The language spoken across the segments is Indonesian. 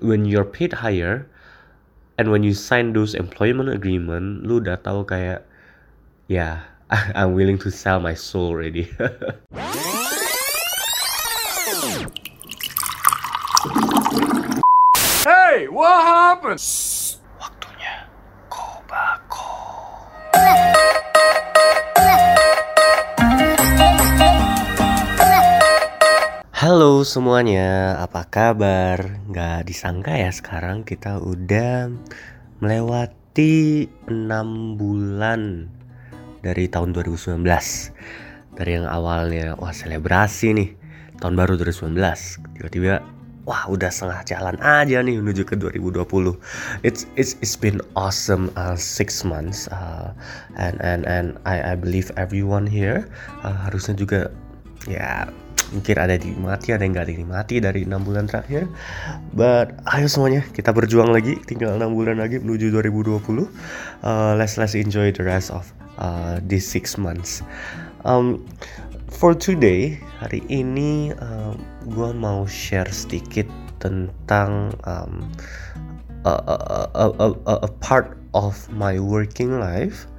when you're paid higher and when you sign those employment agreement lu udah tahu kayak ya yeah, I'm willing to sell my soul already Hey, what happened? Halo semuanya, apa kabar? Gak disangka ya sekarang kita udah melewati 6 bulan dari tahun 2019 Dari yang awalnya, wah selebrasi nih, tahun baru 2019 Tiba-tiba, wah udah setengah jalan aja nih menuju ke 2020 It's it's it's been awesome uh, six months uh, and and and I I believe everyone here uh, harusnya juga ya mungkin ada yang dinikmati ada yang nggak dinikmati dari enam bulan terakhir. But ayo semuanya kita berjuang lagi tinggal enam bulan lagi menuju 2020 uh, let's let's enjoy the rest of uh, these six months. Um, for today hari ini um, gue mau share sedikit tentang um, a, a, a, a, a part of my working life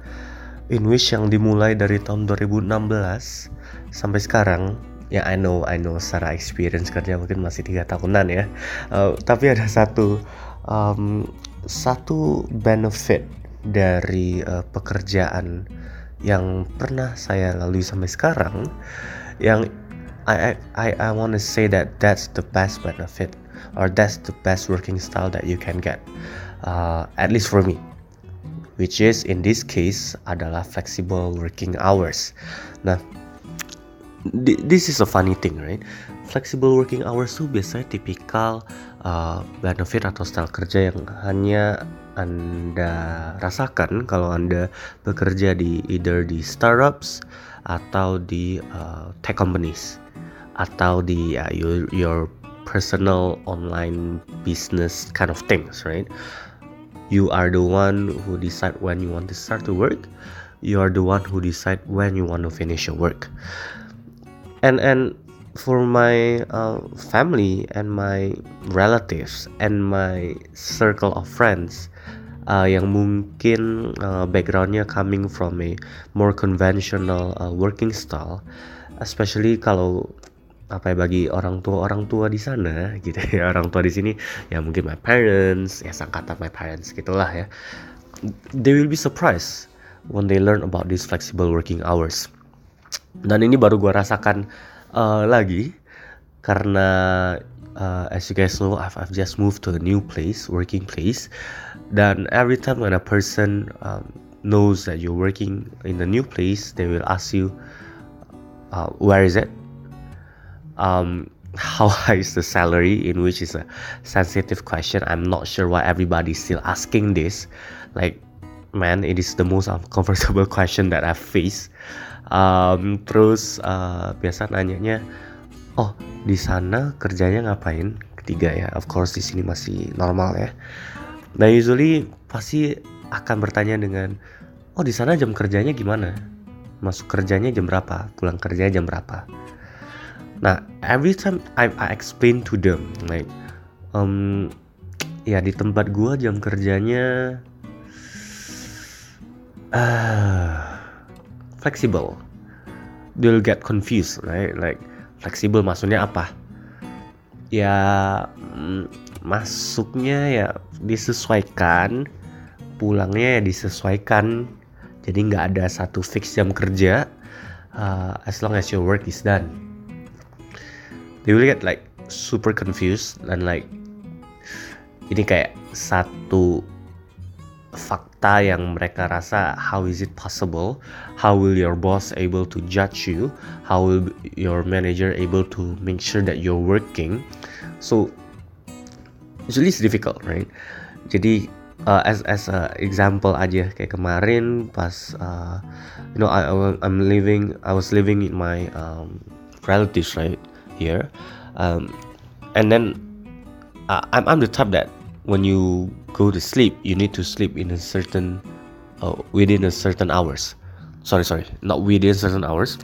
in which yang dimulai dari tahun 2016 sampai sekarang ya I know I know. Secara experience kerja mungkin masih tiga tahunan ya. Uh, tapi ada satu um, satu benefit dari uh, pekerjaan yang pernah saya lalui sampai sekarang yang I I I want to say that that's the best benefit or that's the best working style that you can get uh, at least for me which is in this case adalah flexible working hours. Nah this is a funny thing, right? Flexible working hours tuh biasanya tipikal uh, benefit atau style kerja yang hanya anda rasakan kalau anda bekerja di either di startups atau di uh, tech companies atau di uh, your your personal online business kind of things, right? You are the one who decide when you want to start to work. You are the one who decide when you want to finish your work and and for my uh, family and my relatives and my circle of friends uh, yang mungkin uh, backgroundnya coming from a more conventional uh, working style, especially kalau apa ya bagi orang tua orang tua di sana gitu ya orang tua di sini ya mungkin my parents ya sangkatan my parents gitulah ya. They will be surprised when they learn about these flexible working hours dan ini baru gue rasakan uh, lagi karena uh, as you guys know I've, I've just moved to a new place working place. Dan every time when a person um, knows that you're working in a new place they will ask you uh, where is it? Um, how high is the salary? In which is a sensitive question. I'm not sure why everybody's still asking this. Like man it is the most uncomfortable question that i've faced um, terus uh, biasa nanyanya oh di sana kerjanya ngapain? Ketiga ya of course di sini masih normal ya. Nah usually pasti akan bertanya dengan oh di sana jam kerjanya gimana? Masuk kerjanya jam berapa? Pulang kerjanya jam berapa? Nah every time I, I explain to them like um, ya di tempat gua jam kerjanya uh, flexible. They'll get confused right? Like fleksibel maksudnya apa? Ya mm, masuknya ya disesuaikan pulangnya ya disesuaikan. Jadi nggak ada satu fix jam kerja uh, as long as your work is done. They will get like super confused dan like ini kayak satu fakta yang mereka rasa how is it possible? How will your boss able to judge you? How will your manager able to make sure that you're working? So usually it's difficult right? Jadi uh, as as a example aja kayak kemarin pas uh, you know I I'm living I was living in my um, relatives right here. Um, and then uh, I'm I'm the type that when you go to sleep you need to sleep in a certain uh, within a certain hours. Sorry sorry not within certain hours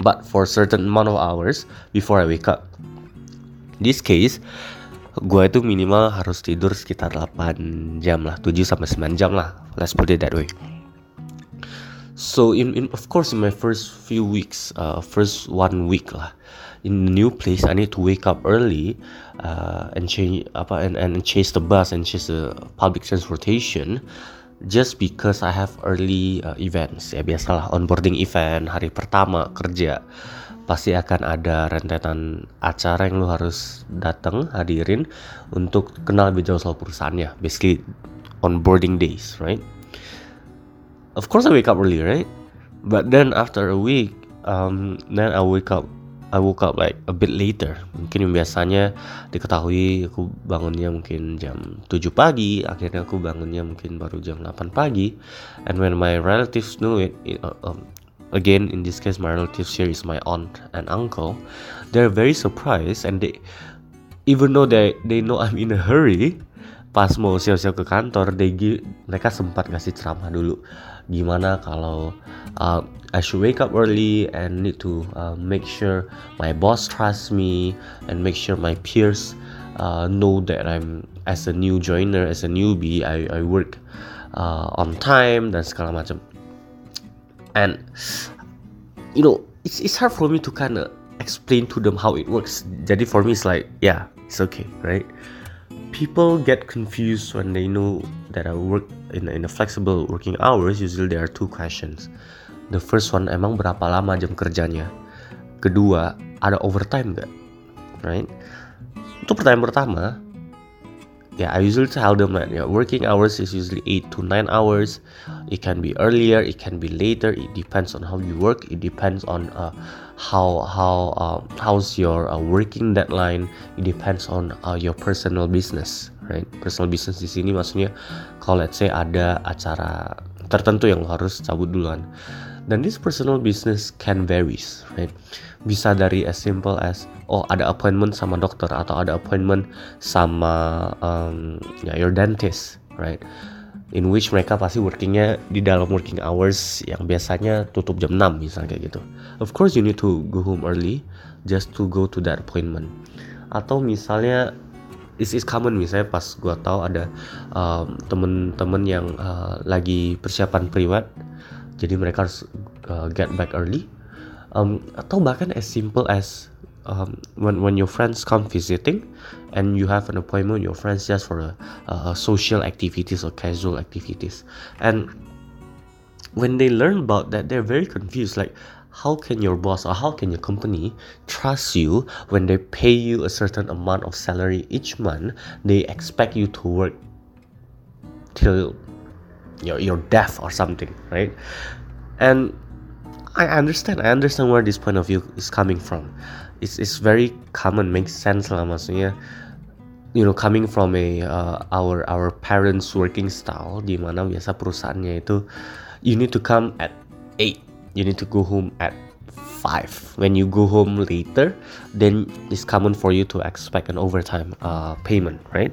but for certain amount of hours before i wake up. This case gue itu minimal harus tidur sekitar 8 jam lah 7 sampai 9 jam lah. Let's put it that way. So in, in of course in my first few weeks uh, first one week lah in the new place I need to wake up early uh, and change apa and, and chase the bus and chase the public transportation just because I have early uh, events. Ya biasalah onboarding event hari pertama kerja. Pasti akan ada rentetan acara yang lu harus datang hadirin untuk kenal lebih jauh soal perusahaannya basically onboarding days right? Of course I wake up early right? But then after a week um, then I wake up I woke up like a bit later. Mungkin biasanya diketahui aku bangunnya mungkin jam 7 pagi akhirnya aku bangunnya mungkin baru jam 8 pagi. And when my relatives knew it, it uh, um, again in this case my relatives here is my aunt and uncle they're very surprised and they even though they they know I'm in a hurry pas mau siap-siap ke kantor they give, mereka sempat ngasih ceramah dulu gimana kalau uh, I should wake up early and need to uh, make sure my boss trusts me and make sure my peers uh, know that I'm as a new joiner as a newbie I, I work uh, on time dan segala macam. And you know it's it's hard for me to kind of explain to them how it works. Jadi for me it's like yeah it's okay right people get confused when they know that I work in in a flexible working hours usually there are two questions. The first one emang berapa lama jam kerjanya? Kedua ada overtime nggak? Right? Untuk pertanyaan pertama yeah, I usually tell them that yeah, working hours is usually 8 to 9 hours. It can be earlier, it can be later. It depends on how you work. It depends on uh, how how uh, how's your uh, working deadline. It depends on uh, your personal business, right? Personal business di sini maksudnya kalau let's say ada acara tertentu yang harus cabut duluan. Dan this personal business can varies, right? Bisa dari as simple as oh ada appointment sama dokter atau ada appointment sama um, ya your dentist, right? In which mereka pasti workingnya di dalam working hours yang biasanya tutup jam 6 misalnya kayak gitu. Of course you need to go home early just to go to that appointment. Atau misalnya this is common misalnya pas gua tahu ada um, temen-temen yang uh, lagi persiapan priwet jadi mereka harus uh, get back early. Um, atau bahkan as simple as um, when when your friends come visiting and you have an appointment with your friends just for a, social activities or casual activities. And when they learn about that they're very confused like how can your boss or how can your company trust you when they pay you a certain amount of salary each month? They expect you to work till your your death or something, right? And I understand, I understand where this point of view is coming from. It's it's very common, makes sense lah maksudnya. You know, coming from a uh, our our parents working style, di mana biasa perusahaannya itu you need to come at 8 you need to go home at 5 when you go home later then it's common for you to expect an overtime uh, payment right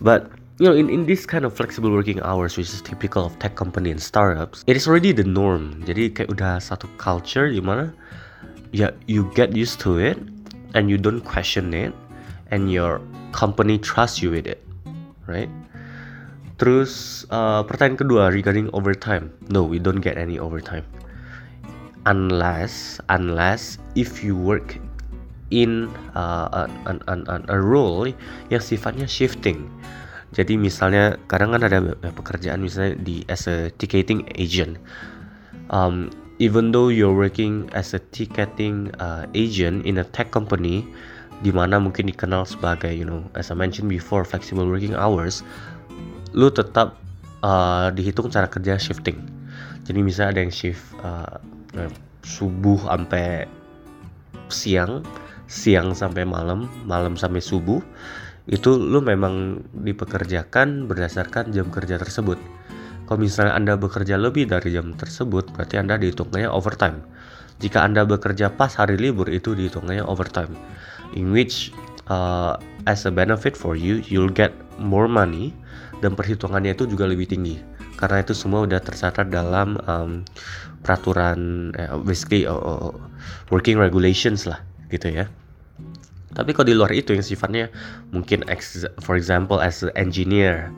but you know in, in this kind of flexible working hours which is typical of tech company and startups it is already the norm. Jadi kayak udah satu culture gimana ya you get used to it and you don't question it and your company trust you with it right? Terus uh, pertanyaan kedua regarding overtime. No we don't get any overtime. Unless unless if you work in uh, an, an, an, a role yang sifatnya shifting jadi misalnya kadang kan ada pekerjaan misalnya di as a ticketing agent. Um, even though you're working as a ticketing uh, agent in a tech company, di mana mungkin dikenal sebagai you know as I mentioned before flexible working hours, lu tetap uh, dihitung cara kerja shifting. Jadi misalnya ada yang shift uh, subuh sampai siang, siang sampai malam, malam sampai subuh itu lu memang dipekerjakan berdasarkan jam kerja tersebut. Kalau misalnya Anda bekerja lebih dari jam tersebut, berarti Anda dihitungnya overtime. Jika Anda bekerja pas hari libur, itu dihitungnya overtime. In which, uh, as a benefit for you, you'll get more money, dan perhitungannya itu juga lebih tinggi. Karena itu semua udah tercatat dalam um, peraturan, uh, basically uh, uh, working regulations lah, gitu ya. Tapi kalau di luar itu yang sifatnya mungkin for example as an engineer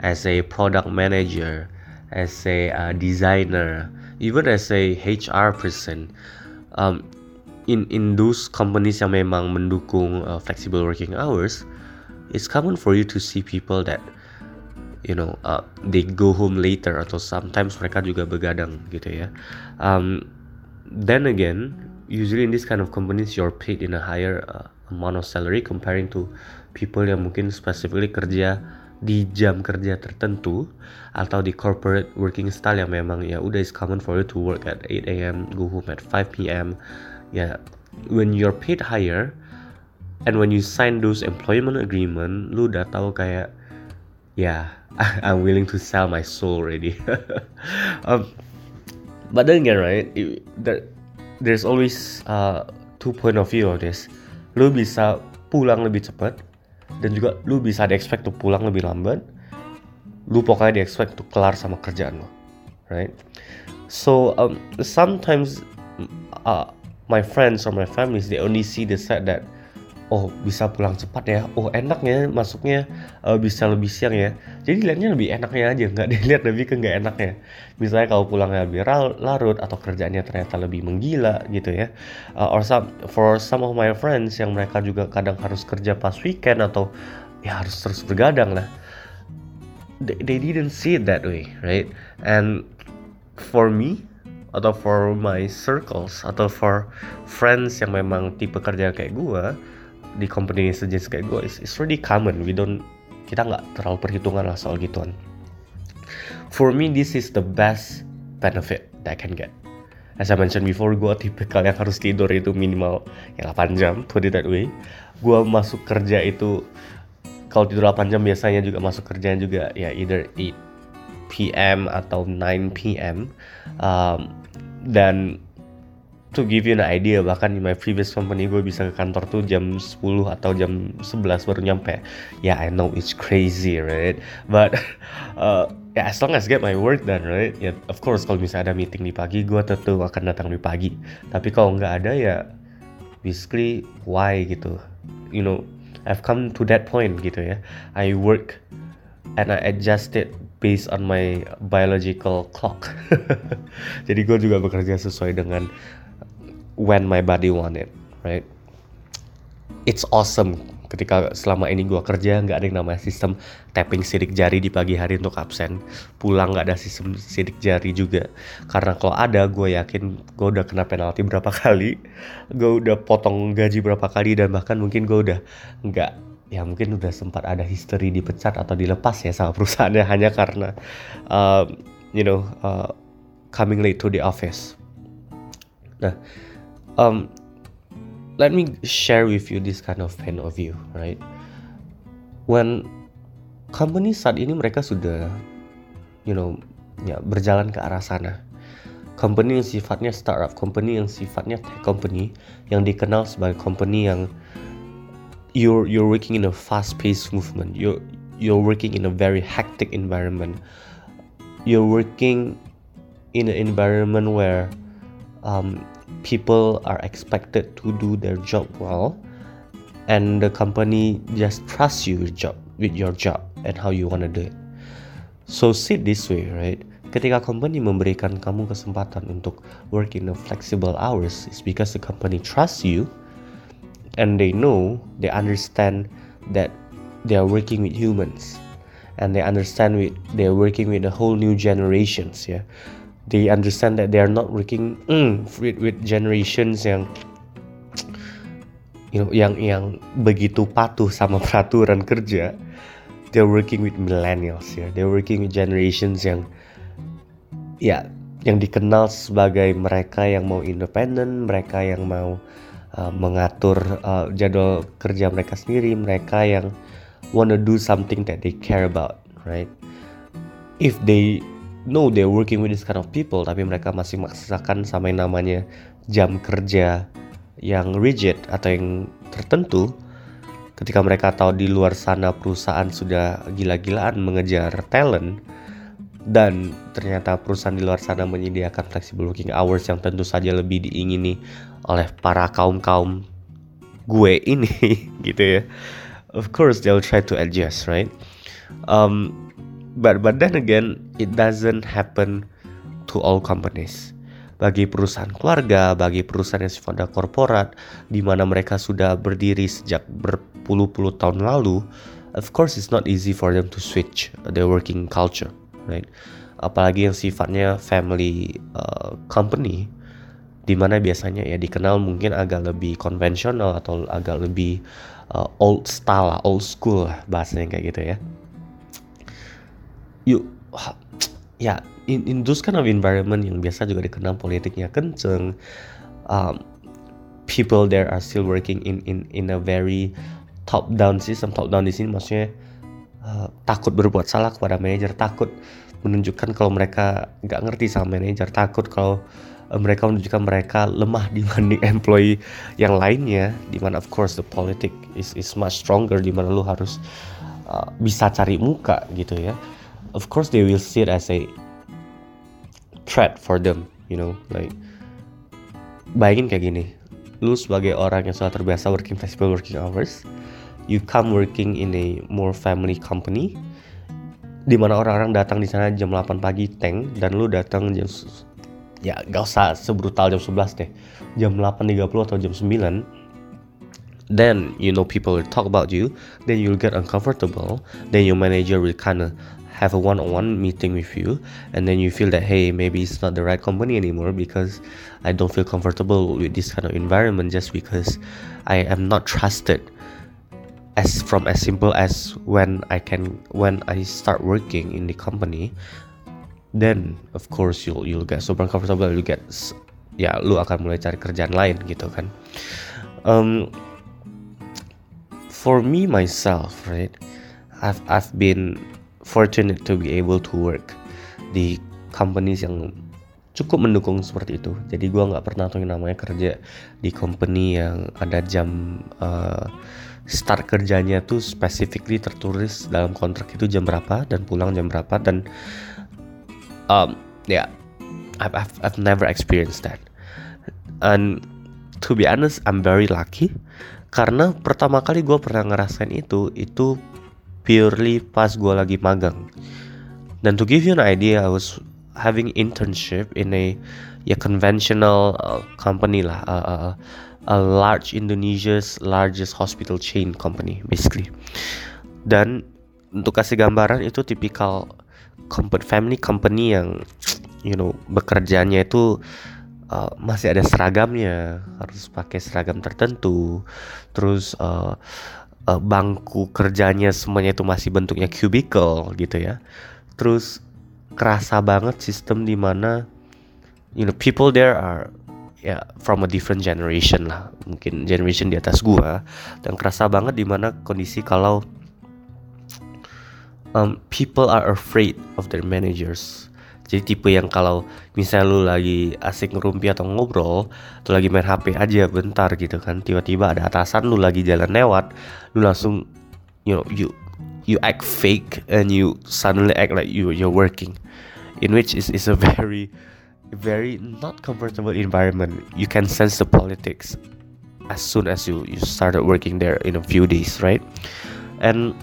as a product manager as a uh, designer even as a HR person um, in in those companies yang memang mendukung uh, flexible working hours it's common for you to see people that you know uh, they go home later atau sometimes mereka juga begadang gitu ya. Um, then again usually in this kind of companies you're paid in a higher uh, amount of salary comparing to people yang mungkin specifically kerja di jam kerja tertentu atau di corporate working style yang memang ya udah is common for you to work at 8 a.m. go home at 5 p.m. ya when you're paid higher and when you sign those employment agreement lu udah tahu kayak yeah I'm willing to sell my soul already um, but then again right it, there, there's always uh, two point of view of this. Lu bisa pulang lebih cepat dan juga lu bisa di expect tuh pulang lebih lambat. Lu pokoknya di expect tuh kelar sama kerjaan lo right? So um, sometimes uh, my friends or my families they only see the side that oh bisa pulang cepat ya. Oh enaknya masuknya uh, bisa lebih siang ya. Jadi lihatnya lebih enaknya aja nggak dilihat lebih ke nggak enaknya. Misalnya kalau pulangnya lebih larut atau kerjanya ternyata lebih menggila gitu ya. Uh, or some for some of my friends yang mereka juga kadang harus kerja pas weekend atau ya harus terus bergadang lah. They, they didn't see it that way right? And for me atau for my circles atau for friends yang memang tipe kerja kayak gue di company sejenis kayak gue it's, it's really common. We don't kita nggak terlalu perhitungan lah soal gituan. For me this is the best benefit that I can get. As I mentioned before gue tipe yang harus tidur itu minimal ya 8 jam put it that way. Gue masuk kerja itu kalau tidur 8 jam biasanya juga masuk kerjaan juga ya either 8 PM atau 9 PM um, dan to give you an idea bahkan di my previous company gue bisa ke kantor tuh jam 10 atau jam 11 baru nyampe. Ya yeah, I know it's crazy right? But uh, yeah, as long as get my work done right? Ya yeah, of course kalau misalnya ada meeting di pagi gue tentu akan datang di pagi. Tapi kalau nggak ada ya basically why gitu? You know I've come to that point gitu ya. I work and I adjust it based on my biological clock. Jadi gue juga bekerja sesuai dengan when my body want it, right? It's awesome. Ketika selama ini gue kerja nggak ada yang namanya sistem tapping sidik jari di pagi hari untuk absen. Pulang nggak ada sistem sidik jari juga. Karena kalau ada gue yakin gue udah kena penalti berapa kali gue udah potong gaji berapa kali dan bahkan mungkin gue udah nggak ya mungkin udah sempat ada history dipecat atau dilepas ya sama perusahaannya. Hanya karena uh, you know uh, coming late to the office. Nah um, let me share with you this kind of point of view, right? When company saat ini mereka sudah, you know, ya berjalan ke arah sana. Company yang sifatnya startup, company yang sifatnya tech company, yang dikenal sebagai company yang you're you're working in a fast-paced movement. You're you're working in a very hectic environment. You're working in an environment where um, people are expected to do their job well and the company just trusts you with job with your job and how you wanna do it. So see this way right ketika company memberikan kamu kesempatan untuk work in a flexible hours is because the company trusts you and they know they understand that they are working with humans and they understand with they're working with a whole new generations yeah they understand that they are not working mm, with, with generations yang you know yang yang begitu patuh sama peraturan kerja they're working with millennials ya. They're working with generations yang ya yang dikenal sebagai mereka yang mau independen mereka yang mau uh, mengatur uh, jadwal kerja mereka sendiri mereka yang wanna do something that they care about right? If they know they're working with this kind of people tapi mereka masih memaksakan sama namanya jam kerja yang rigid atau yang tertentu. Ketika mereka tahu di luar sana perusahaan sudah gila-gilaan mengejar talent dan ternyata perusahaan di luar sana menyediakan flexible working hours yang tentu saja lebih diingini oleh para kaum-kaum gue ini gitu ya. Of course they'll try to adjust right? Um, but but then again it doesn't happen to all companies bagi perusahaan keluarga, bagi perusahaan yang sifatnya korporat, di mana mereka sudah berdiri sejak berpuluh-puluh tahun lalu, of course it's not easy for them to switch their working culture, right? Apalagi yang sifatnya family uh, company, di mana biasanya ya dikenal mungkin agak lebih konvensional atau agak lebih uh, old style, old school lah bahasanya kayak gitu ya. Yuk, ya in, in those kind of environment yang biasa juga dikenal politiknya kenceng um, people there are still working in in in a very top down system. Top down di sini maksudnya uh, takut berbuat salah kepada manajer takut menunjukkan kalau mereka nggak ngerti sama manajer takut kalau uh, mereka menunjukkan mereka lemah dibanding employee yang lainnya di mana of course the politic is is much stronger di mana lu harus uh, bisa cari muka gitu ya of course they will see it as a threat for them you know like bayangin kayak gini lu sebagai orang yang sudah terbiasa working flexible working hours you come working in a more family company di mana orang-orang datang di sana jam 8 pagi tank dan lu datang jam ya gak usah sebrutal jam 11 deh jam 8.30 atau jam 9 then you know people will talk about you then you'll get uncomfortable then your manager will kinda have a one-on-one meeting with you and then you feel that hey maybe it's not the right company anymore because i don't feel comfortable with this kind of environment just because i am not trusted as from as simple as when i can when i start working in the company then of course you'll you'll get super comfortable you get ya lu akan mulai cari kerjaan lain gitu kan. Um, for me myself right I've I've been fortunate to be able to work di companies yang cukup mendukung seperti itu. Jadi gue nggak pernah tuh yang namanya kerja di company yang ada jam uh, start kerjanya tuh specifically tertulis dalam kontrak itu jam berapa dan pulang jam berapa dan um, ya yeah, I've, I've I've never experienced that. And to be honest, I'm very lucky karena pertama kali gue pernah ngerasain itu itu purely pas gue lagi magang. Dan to give you an idea, I was having internship in a ya conventional uh, company lah, uh, uh, a large Indonesia's largest hospital chain company basically. Dan untuk kasih gambaran itu tipikal company, family company yang you know bekerjanya itu uh, masih ada seragamnya, harus pakai seragam tertentu, terus uh, uh, bangku kerjanya semuanya itu masih bentuknya cubicle gitu ya. Terus kerasa banget sistem di mana you know people there are ya yeah, from a different generation lah. Mungkin generation di atas gua. Dan kerasa banget di mana kondisi kalau um, people are afraid of their managers jadi tipe yang kalau misalnya lu lagi asik ngerumpi atau ngobrol atau lagi main HP aja bentar gitu kan tiba-tiba ada atasan lu lagi jalan lewat lu langsung you know you you act fake and you suddenly act like you you're working. In which is is a very very not comfortable environment. You can sense the politics as soon as you you started working there in a few days right? And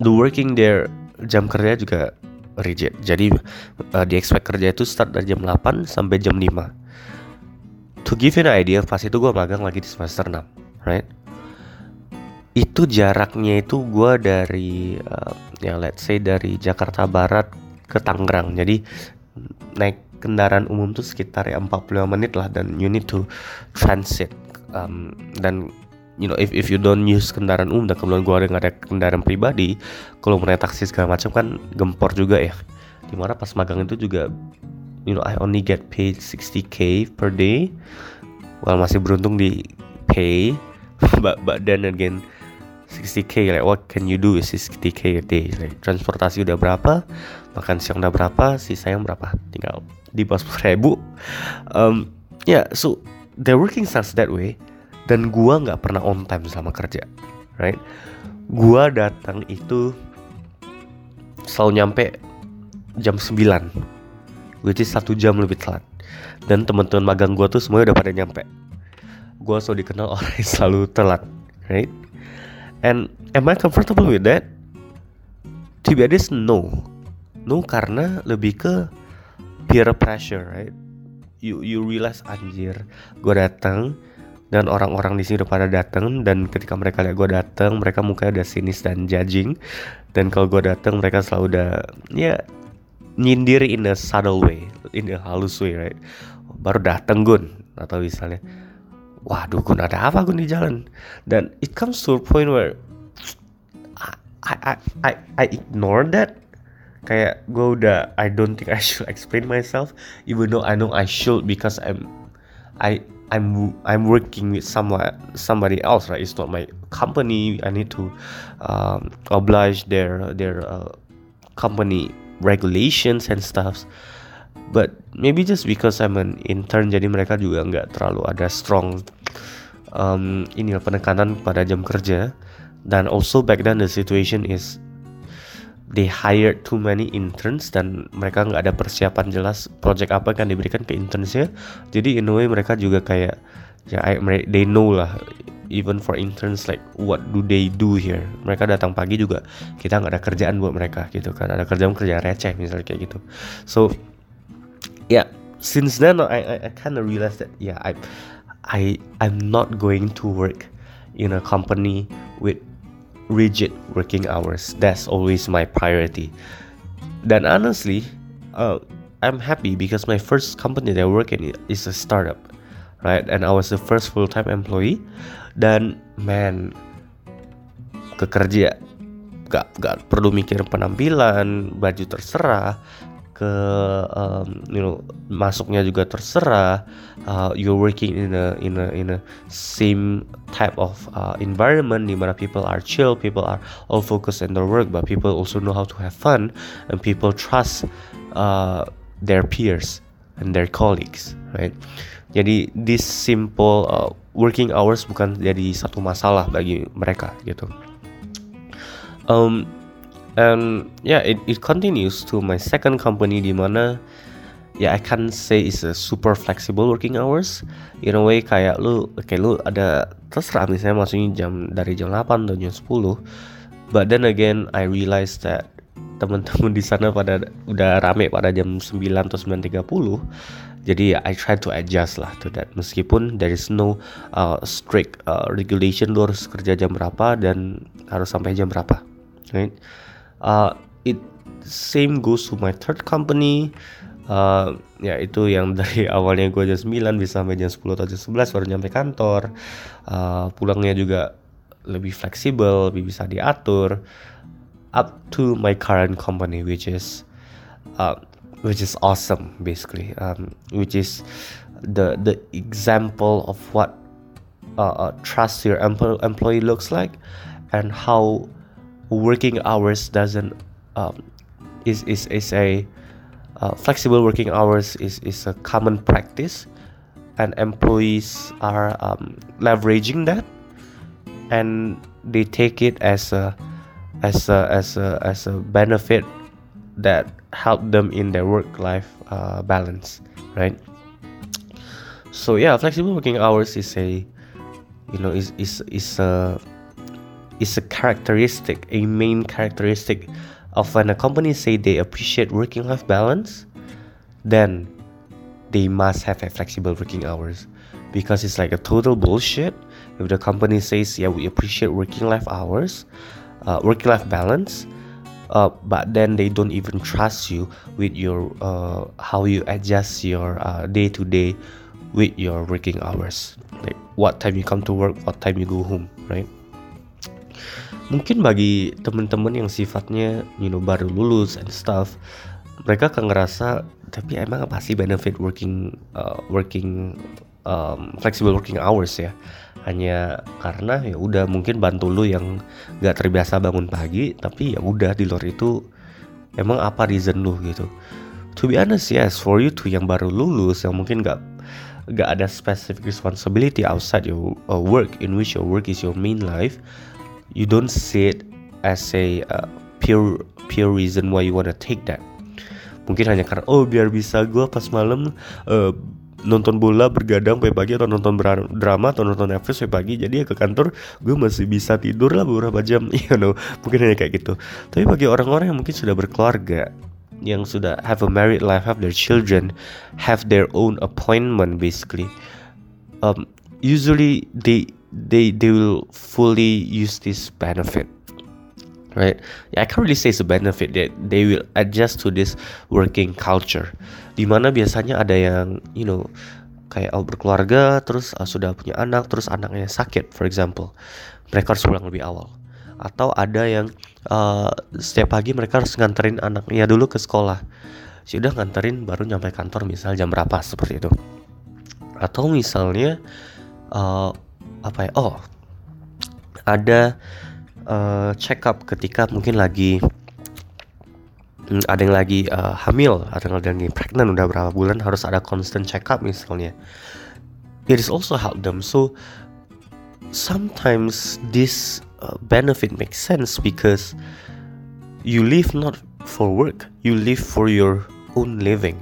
the working there jam kerja juga rigid. Jadi uh, di expect kerja itu start dari jam 8 sampai jam 5. To give you an idea, pas itu gue magang lagi di semester 6, right? Itu jaraknya itu gue dari uh, ya let's say dari Jakarta Barat ke Tangerang. Jadi naik kendaraan umum tuh sekitar ya 45 menit lah dan you need to transit um, dan you know if if you don't use kendaraan umum dan kemudian gue ada ada kendaraan pribadi kalau naik taksi segala macam kan gempor juga ya. Di mana pas magang itu juga you know I only get paid 60k per day. Well masih beruntung di pay. But but then again 60k like what can you do with 60k a day? Like transportasi udah berapa? Makan siang udah berapa? Sisanya berapa? Tinggal di bawah ribu. Um, yeah so the working starts that way dan gua nggak pernah on time selama kerja right? Gua datang itu selalu nyampe jam 9 which is satu jam lebih telat. Dan teman-teman magang gua tuh semuanya udah pada nyampe. Gue selalu dikenal orang yang selalu telat right? And am I comfortable with that? To be honest no. No karena lebih ke peer pressure right? You you realize anjir gue datang dan orang-orang di sini udah pada datang dan ketika mereka lihat gue datang mereka mukanya udah sinis dan judging dan kalau gue datang mereka selalu udah ya nyindir in a subtle way in a halus way right? Baru datang gun atau misalnya. Waduh gun ada apa gun di jalan? Dan it comes to a point where I I I, I ignore that. Kayak gue udah I don't think I should explain myself even though I know I should because I'm I I'm I'm working with someone somebody else right? It's not my company. I need to um, oblige their their uh, company regulations and stuff. But maybe just because I'm an intern jadi mereka juga nggak terlalu ada strong um, ini penekanan pada jam kerja. Dan also back then the situation is they hired too many interns dan mereka nggak ada persiapan jelas project apa yang diberikan ke internsnya. Jadi in a way mereka juga kayak ya they know lah even for interns like what do they do here? Mereka datang pagi juga kita nggak ada kerjaan buat mereka gitu kan. Ada kerjaan kerja receh misalnya kayak gitu. So yeah since then I I, I kind of realized that yeah I I I'm not going to work in a company with rigid working hours. That's always my priority. Then honestly, uh, I'm happy because my first company that I work in is a startup, right? And I was the first full-time employee. Dan man, kekerja gak gak perlu mikir penampilan, baju terserah, ke um, you know masuknya juga terserah uh, you're working in a in a in a same type of uh, environment di mana people are chill people are all focused in their work but people also know how to have fun and people trust uh, their peers and their colleagues right? Jadi this simple uh, working hours bukan jadi satu masalah bagi mereka gitu. Um, and yeah it, it continues to my second company di mana yeah, I can say it's a super flexible working hours. In a way kayak lu kayak lu ada terserah misalnya maksudnya jam dari jam 8 atau jam 10 but then again I realized that teman-teman di sana pada udah rame pada jam 9 atau 9.30 jadi I try to adjust lah to that. Meskipun there is no uh, strict uh, regulation lu harus kerja jam berapa dan harus sampai jam berapa right uh, it same goes to my third company. Uh, ya itu yang dari awalnya gue jam 9 bisa sampai jam 10 atau jam 11 baru nyampe kantor. Uh, pulangnya juga lebih fleksibel lebih bisa diatur. Up to my current company which is uh, which is awesome basically. Um, which is the the example of what uh, uh, trust your employee looks like and how working hours doesn't um, is is is a uh, flexible working hours is is a common practice, and employees are um, leveraging that, and they take it as a as a as a as a benefit that help them in their work life uh, balance, right? So yeah, flexible working hours is a you know is is is a is a characteristic, a main characteristic of when a company say they appreciate working life balance, then they must have a flexible working hours. Because it's like a total bullshit. If the company says yeah we appreciate working life hours uh, working life balance uh, but then they don't even trust you with your uh, how you adjust your day to day with your working hours. Like what time you come to work what time you go home right mungkin bagi temen-temen yang sifatnya you know baru lulus and stuff mereka akan ngerasa tapi emang apa sih benefit working uh, working um, flexible working hours ya? Hanya karena ya udah mungkin bantu lu yang gak terbiasa bangun pagi tapi ya udah di luar itu emang apa reason lu gitu. To be honest yes for you tuh yang baru lulus yang mungkin gak gak ada specific responsibility outside your uh, work in which your work is your main life you don't see it as a uh, pure pure reason why you wanna take that. Mungkin hanya karena oh biar bisa gue pas malam uh, nonton bola bergadang sampai pagi atau nonton drama atau nonton Netflix sampai pagi jadi ya ke kantor gue masih bisa tidur lah beberapa jam you know. Mungkin hanya kayak gitu. Tapi bagi orang-orang yang mungkin sudah berkeluarga yang sudah have a married life have their children have their own appointment basically um, usually they they they will fully use this benefit right? I can't really say it's a benefit that they will adjust to this working culture. Di mana biasanya ada yang you know kayak oh, berkeluarga terus uh, sudah punya anak terus anaknya sakit for example. Mereka harus pulang lebih awal. Atau ada yang uh, setiap pagi mereka harus nganterin anaknya dulu ke sekolah. Sudah nganterin baru nyampe kantor misal jam berapa seperti itu. Atau misalnya uh, apa ya? Oh ada uh, check up ketika mungkin lagi ada yang lagi uh, hamil ada yang lagi pregnant udah berapa bulan harus ada constant check up misalnya. It is also help them. So sometimes this uh, benefit makes sense because you live not for work you live for your own living.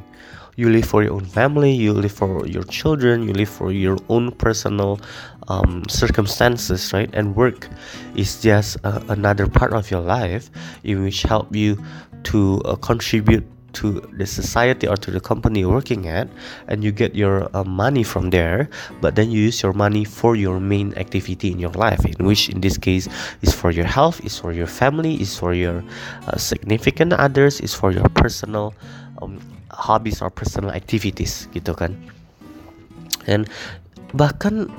You live for your own family you live for your children you live for your own personal um, circumstances right? And work is just uh, another part of your life in which help you to uh, contribute to the society or to the company you're working at and you get your uh, money from there but then you use your money for your main activity in your life in which in this case is for your health is for your family is for your uh, significant others is for your personal um, hobbies or personal activities gitu kan? And bahkan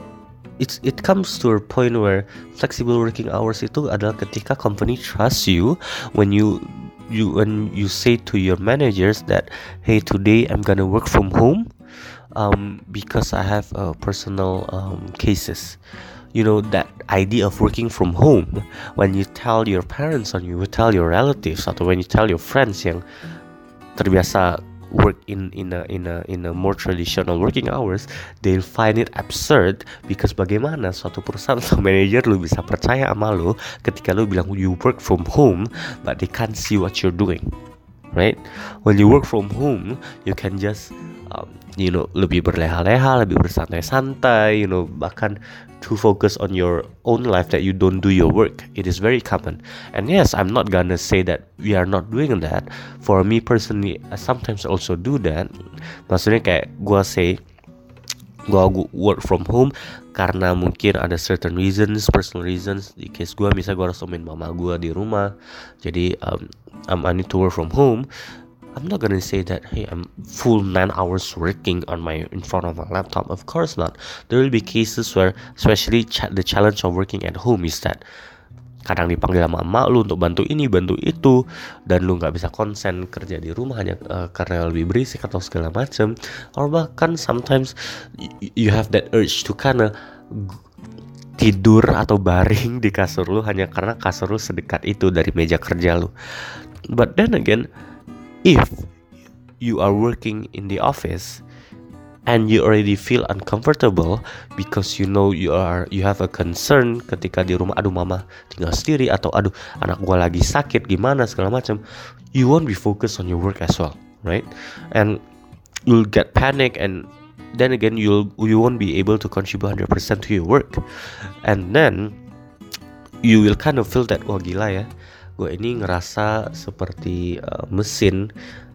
it's it comes to a point where flexible working hours itu adalah ketika company trust you when you you when you say to your managers that hey today I'm gonna work from home um, because I have uh, personal um, cases. You know that idea of working from home when you tell your parents or you tell your relatives atau when you tell your friends yang terbiasa work in in a in a in a more traditional working hours they'll find it absurd because bagaimana suatu perusahaan atau manager lu bisa percaya sama lu ketika lu bilang you work from home but they can't see what you're doing right? When you work from home you can just um, you know lebih berleha-leha lebih bersantai-santai you know bahkan to focus on your own life that you don't do your work. It is very common. And yes, I'm not gonna say that we are not doing that. For me personally, I sometimes also do that. Maksudnya kayak gue say gue work from home karena mungkin ada certain reasons, personal reasons. Di case gue misalnya gue harus nemenin mama gue di rumah, jadi um, I need to work from home. I'm not gonna say that hey I'm full nine hours working on my in front of my laptop. Of course not. There will be cases where, especially ch- the challenge of working at home is that kadang dipanggil sama emak lu untuk bantu ini bantu itu dan lu nggak bisa konsen kerja di rumah hanya uh, karena lebih berisik atau segala macam or bahkan sometimes you have that urge to kinda tidur atau baring di kasur lu hanya karena kasur lu sedekat itu dari meja kerja lu but then again if you are working in the office and you already feel uncomfortable because you know you are you have a concern ketika di rumah aduh mama tinggal sendiri atau aduh anak gua lagi sakit gimana segala macam you won't be focused on your work as well right? And you'll get panic and then again you'll you won't be able to contribute 100% to your work. And then you will kind of feel that wah gila ya gue ini ngerasa seperti uh, mesin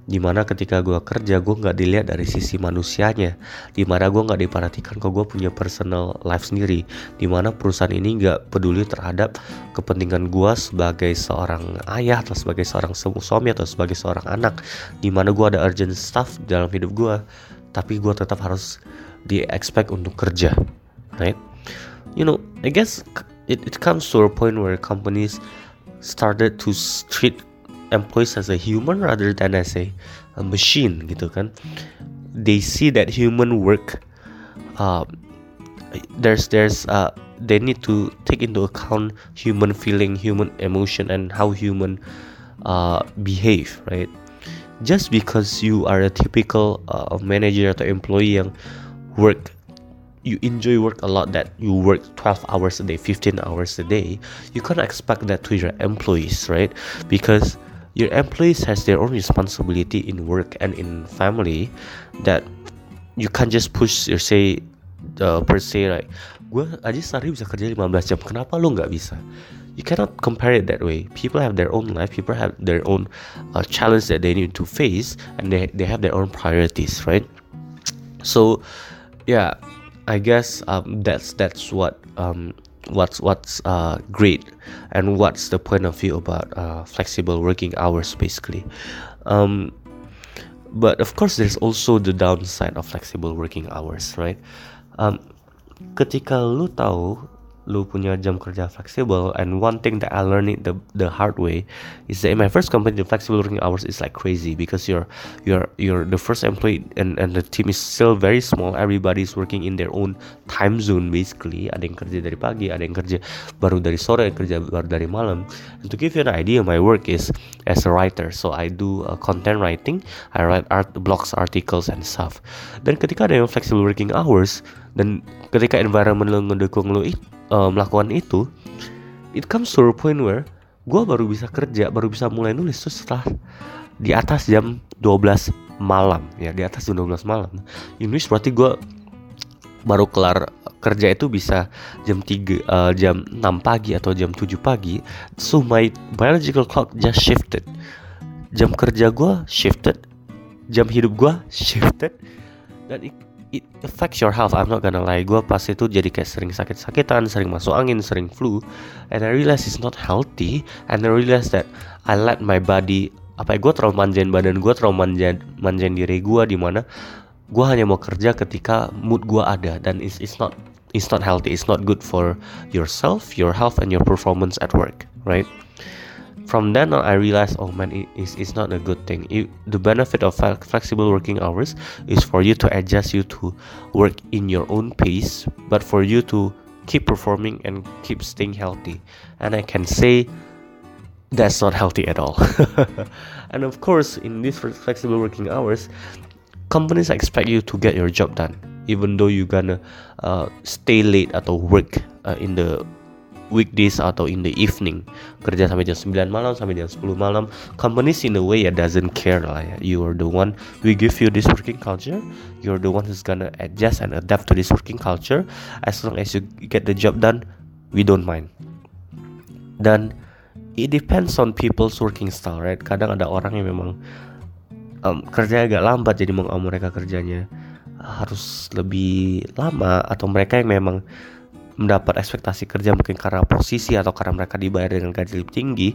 di mana ketika gue kerja gue nggak dilihat dari sisi manusianya. Di mana gue nggak diperhatikan kok gue punya personal life sendiri. Di mana perusahaan ini nggak peduli terhadap kepentingan gue sebagai seorang ayah atau sebagai seorang suami atau sebagai seorang anak. Di mana gue ada urgent stuff dalam hidup gue tapi gue tetap harus di expect untuk kerja right? You know I guess it, it comes to a point where companies started to treat employees as a human rather than as a, a machine gitu kan. They see that human work uh, there's there's uh, they need to take into account human feeling human emotion and how human uh, behave right? Just because you are a typical uh, manager atau employee yang work you enjoy work a lot that you work 12 hours a day 15 hours a day you can't expect that to your employees right? Because your employees has their own responsibility in work and in family that you can't just push your say uh, per se like gue aja sehari bisa kerja 15 jam kenapa lo nggak bisa? You cannot compare it that way. People have their own life people have their own uh, challenge that they need to face and they, they have their own priorities right? So yeah i guess um, that's that's what um, what's what's uh, great and what's the point of view about uh, flexible working hours basically. Um, but of course there's also the downside of flexible working hours right? Um, ketika lu tahu lu punya jam kerja fleksibel and one thing that I learned it the the hard way is that in my first company the flexible working hours is like crazy because you're you're you're the first employee and and the team is still very small. Everybody's working in their own time zone basically. Ada yang kerja dari pagi ada yang kerja baru dari sore kerja baru dari malam. And to give you an idea my work is as a writer. So I do uh, content writing. I write art blogs articles and stuff. Dan ketika ada yang flexible working hours dan ketika environment lo ngedukung lo itu uh, melakukan itu it comes to a point where gue baru bisa kerja baru bisa mulai nulis tuh setelah di atas jam 12 malam. Ya di atas jam 12 malam. Nulis berarti gue baru kelar kerja itu bisa jam 3 uh, jam 6 pagi atau jam 7 pagi. So my biological clock just shifted. Jam kerja gue shifted. Jam hidup gue shifted. Dan it affects your health. I'm not gonna lie. Gue pas itu jadi kayak sering sakit-sakitan sering masuk angin sering flu. And I realize it's not healthy. And I realize that I let my body apa ya gue terlalu manjain badan gue terlalu manjain manjain diri gue di mana gue hanya mau kerja ketika mood gue ada. Dan it's, it's not it's not healthy. It's not good for yourself your health and your performance at work. Right from then on i realized oh man it is it's not a good thing. It, the benefit of flexible working hours is for you to adjust you to work in your own pace but for you to keep performing and keep staying healthy. And i can say that's not healthy at all. And of course in these flexible working hours companies expect you to get your job done even though you're gonna uh, stay late or work uh, in the weekdays atau in the evening. Kerja sampai jam 9 malam sampai jam 10 malam. Companies in a way ya doesn't care lah ya. You are the one we give you this working culture. You're the one who's gonna adjust and adapt to this working culture. As long as you get the job done we don't mind. Dan it depends on people's working style right? Kadang ada orang yang memang um, kerja agak lambat jadi mau mereka kerjanya harus lebih lama atau mereka yang memang mendapat ekspektasi kerja mungkin karena posisi atau karena mereka dibayar dengan gaji lebih tinggi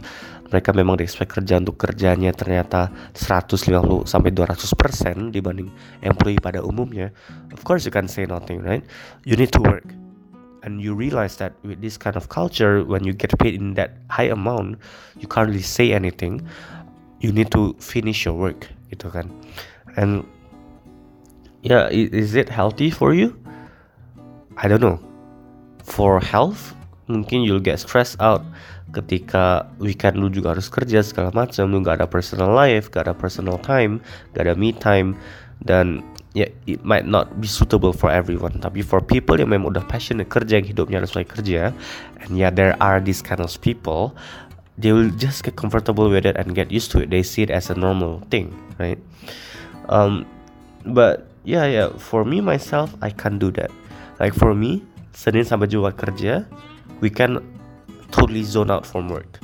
mereka memang diekspek kerja untuk kerjanya ternyata 150 sampai 200% dibanding employee pada umumnya. Of course you can say nothing right? You need to work. And you realize that with this kind of culture when you get paid in that high amount you can't really say anything. You need to finish your work gitu kan. And yeah is it healthy for you? I don't know for health mungkin you'll get stressed out. Ketika weekend lu juga harus kerja segala macam lu gak ada personal life gak ada personal time gak ada me time dan ya yeah, it might not be suitable for everyone. Tapi for people yang memang udah passionate kerja yang hidupnya harus lagi kerja and yeah there are these kind of people they will just get comfortable with it and get used to it. They see it as a normal thing right? Um but yeah yeah for me myself I can't do that. Like for me Senin sampai Jumat kerja, we can totally zone out from work.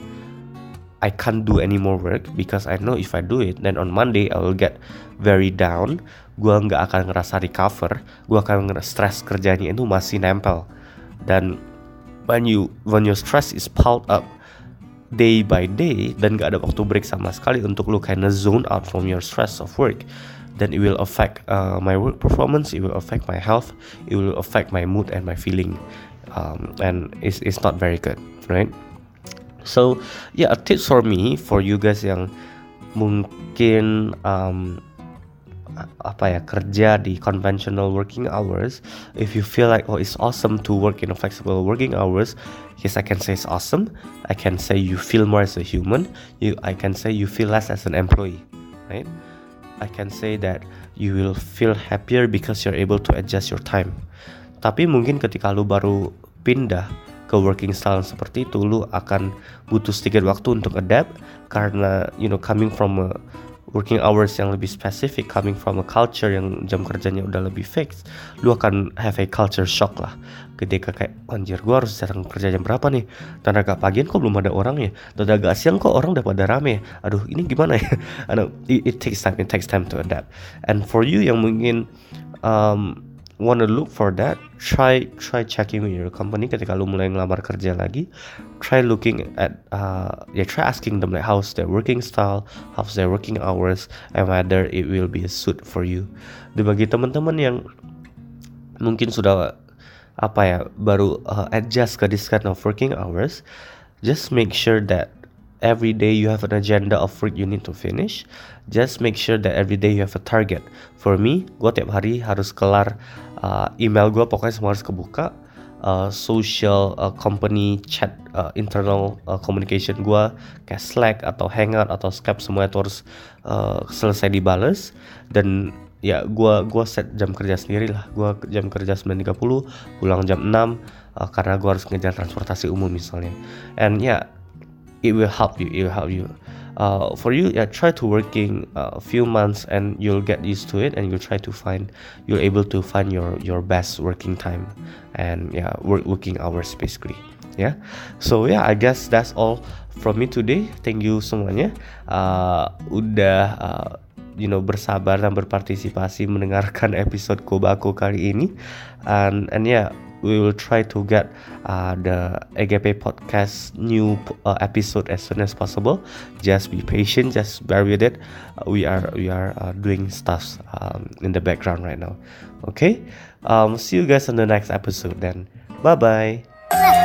I can't do any more work because I know if I do it, then on Monday I will get very down. Gua nggak akan ngerasa recover. Gua akan ngerasa stress kerjanya itu masih nempel. Dan when you when your stress is piled up day by day dan gak ada waktu break sama sekali untuk lu kinda zone out from your stress of work then it will affect uh, my work performance it will affect my health it will affect my mood and my feeling um, and it's, it's not very good right? So yeah a tips for me for you guys yang mungkin um, apa ya kerja di conventional working hours if you feel like oh it's awesome to work in a flexible working hours yes I can say it's awesome. I can say you feel more as a human. You I can say you feel less as an employee right I can say that you will feel happier because you're able to adjust your time. Tapi mungkin ketika lu baru pindah ke working style seperti itu, lu akan butuh sedikit waktu untuk adapt karena you know coming from a working hours yang lebih spesifik coming from a culture yang jam kerjanya udah lebih fix lu akan have a culture shock lah. Ketika kayak anjir gue harus datang kerja jam berapa nih? Dan agak pagian kok belum ada orang ya? Dan agak siang kok orang udah pada rame? Aduh ini gimana ya? I it, it takes time it takes time to adapt. And for you yang mungkin um, want to look for that try try checking with your company. Ketika lu mulai ngelamar kerja lagi try looking at uh, ya yeah, try asking them like how's their working style how's their working hours and whether it will be a suit for you. Dan bagi teman-teman yang mungkin sudah apa ya baru uh, adjust ke this kind of working hours just make sure that every day you have an agenda of work you need to finish. Just make sure that every day you have a target. For me gue tiap hari harus kelar uh, email gue pokoknya semua harus kebuka. Uh, social uh, company chat uh, internal uh, communication gue kayak Slack atau Hangout atau Skype semua itu harus uh, selesai dibales. Dan ya gue gua set jam kerja sendiri lah. Gue jam kerja 9.30 pulang jam 6 uh, karena gue harus ngejar transportasi umum misalnya. And ya yeah, it will help you it will help you. Uh, for you yeah try to working a uh, few months and you'll get used to it and you'll try to find you're able to find your your best working time and yeah work working hours basically. Yeah? So yeah I guess that's all from me today. Thank you semuanya. Uh, udah uh, you know bersabar dan berpartisipasi mendengarkan episode Kobako kali ini. And and yeah we will try to get uh, the EGP podcast new uh, episode as soon as possible. Just be patient, just bear with it. Uh, we are we are uh, doing stuff um, in the background right now. Okay, um, see you guys on the next episode then. Bye bye.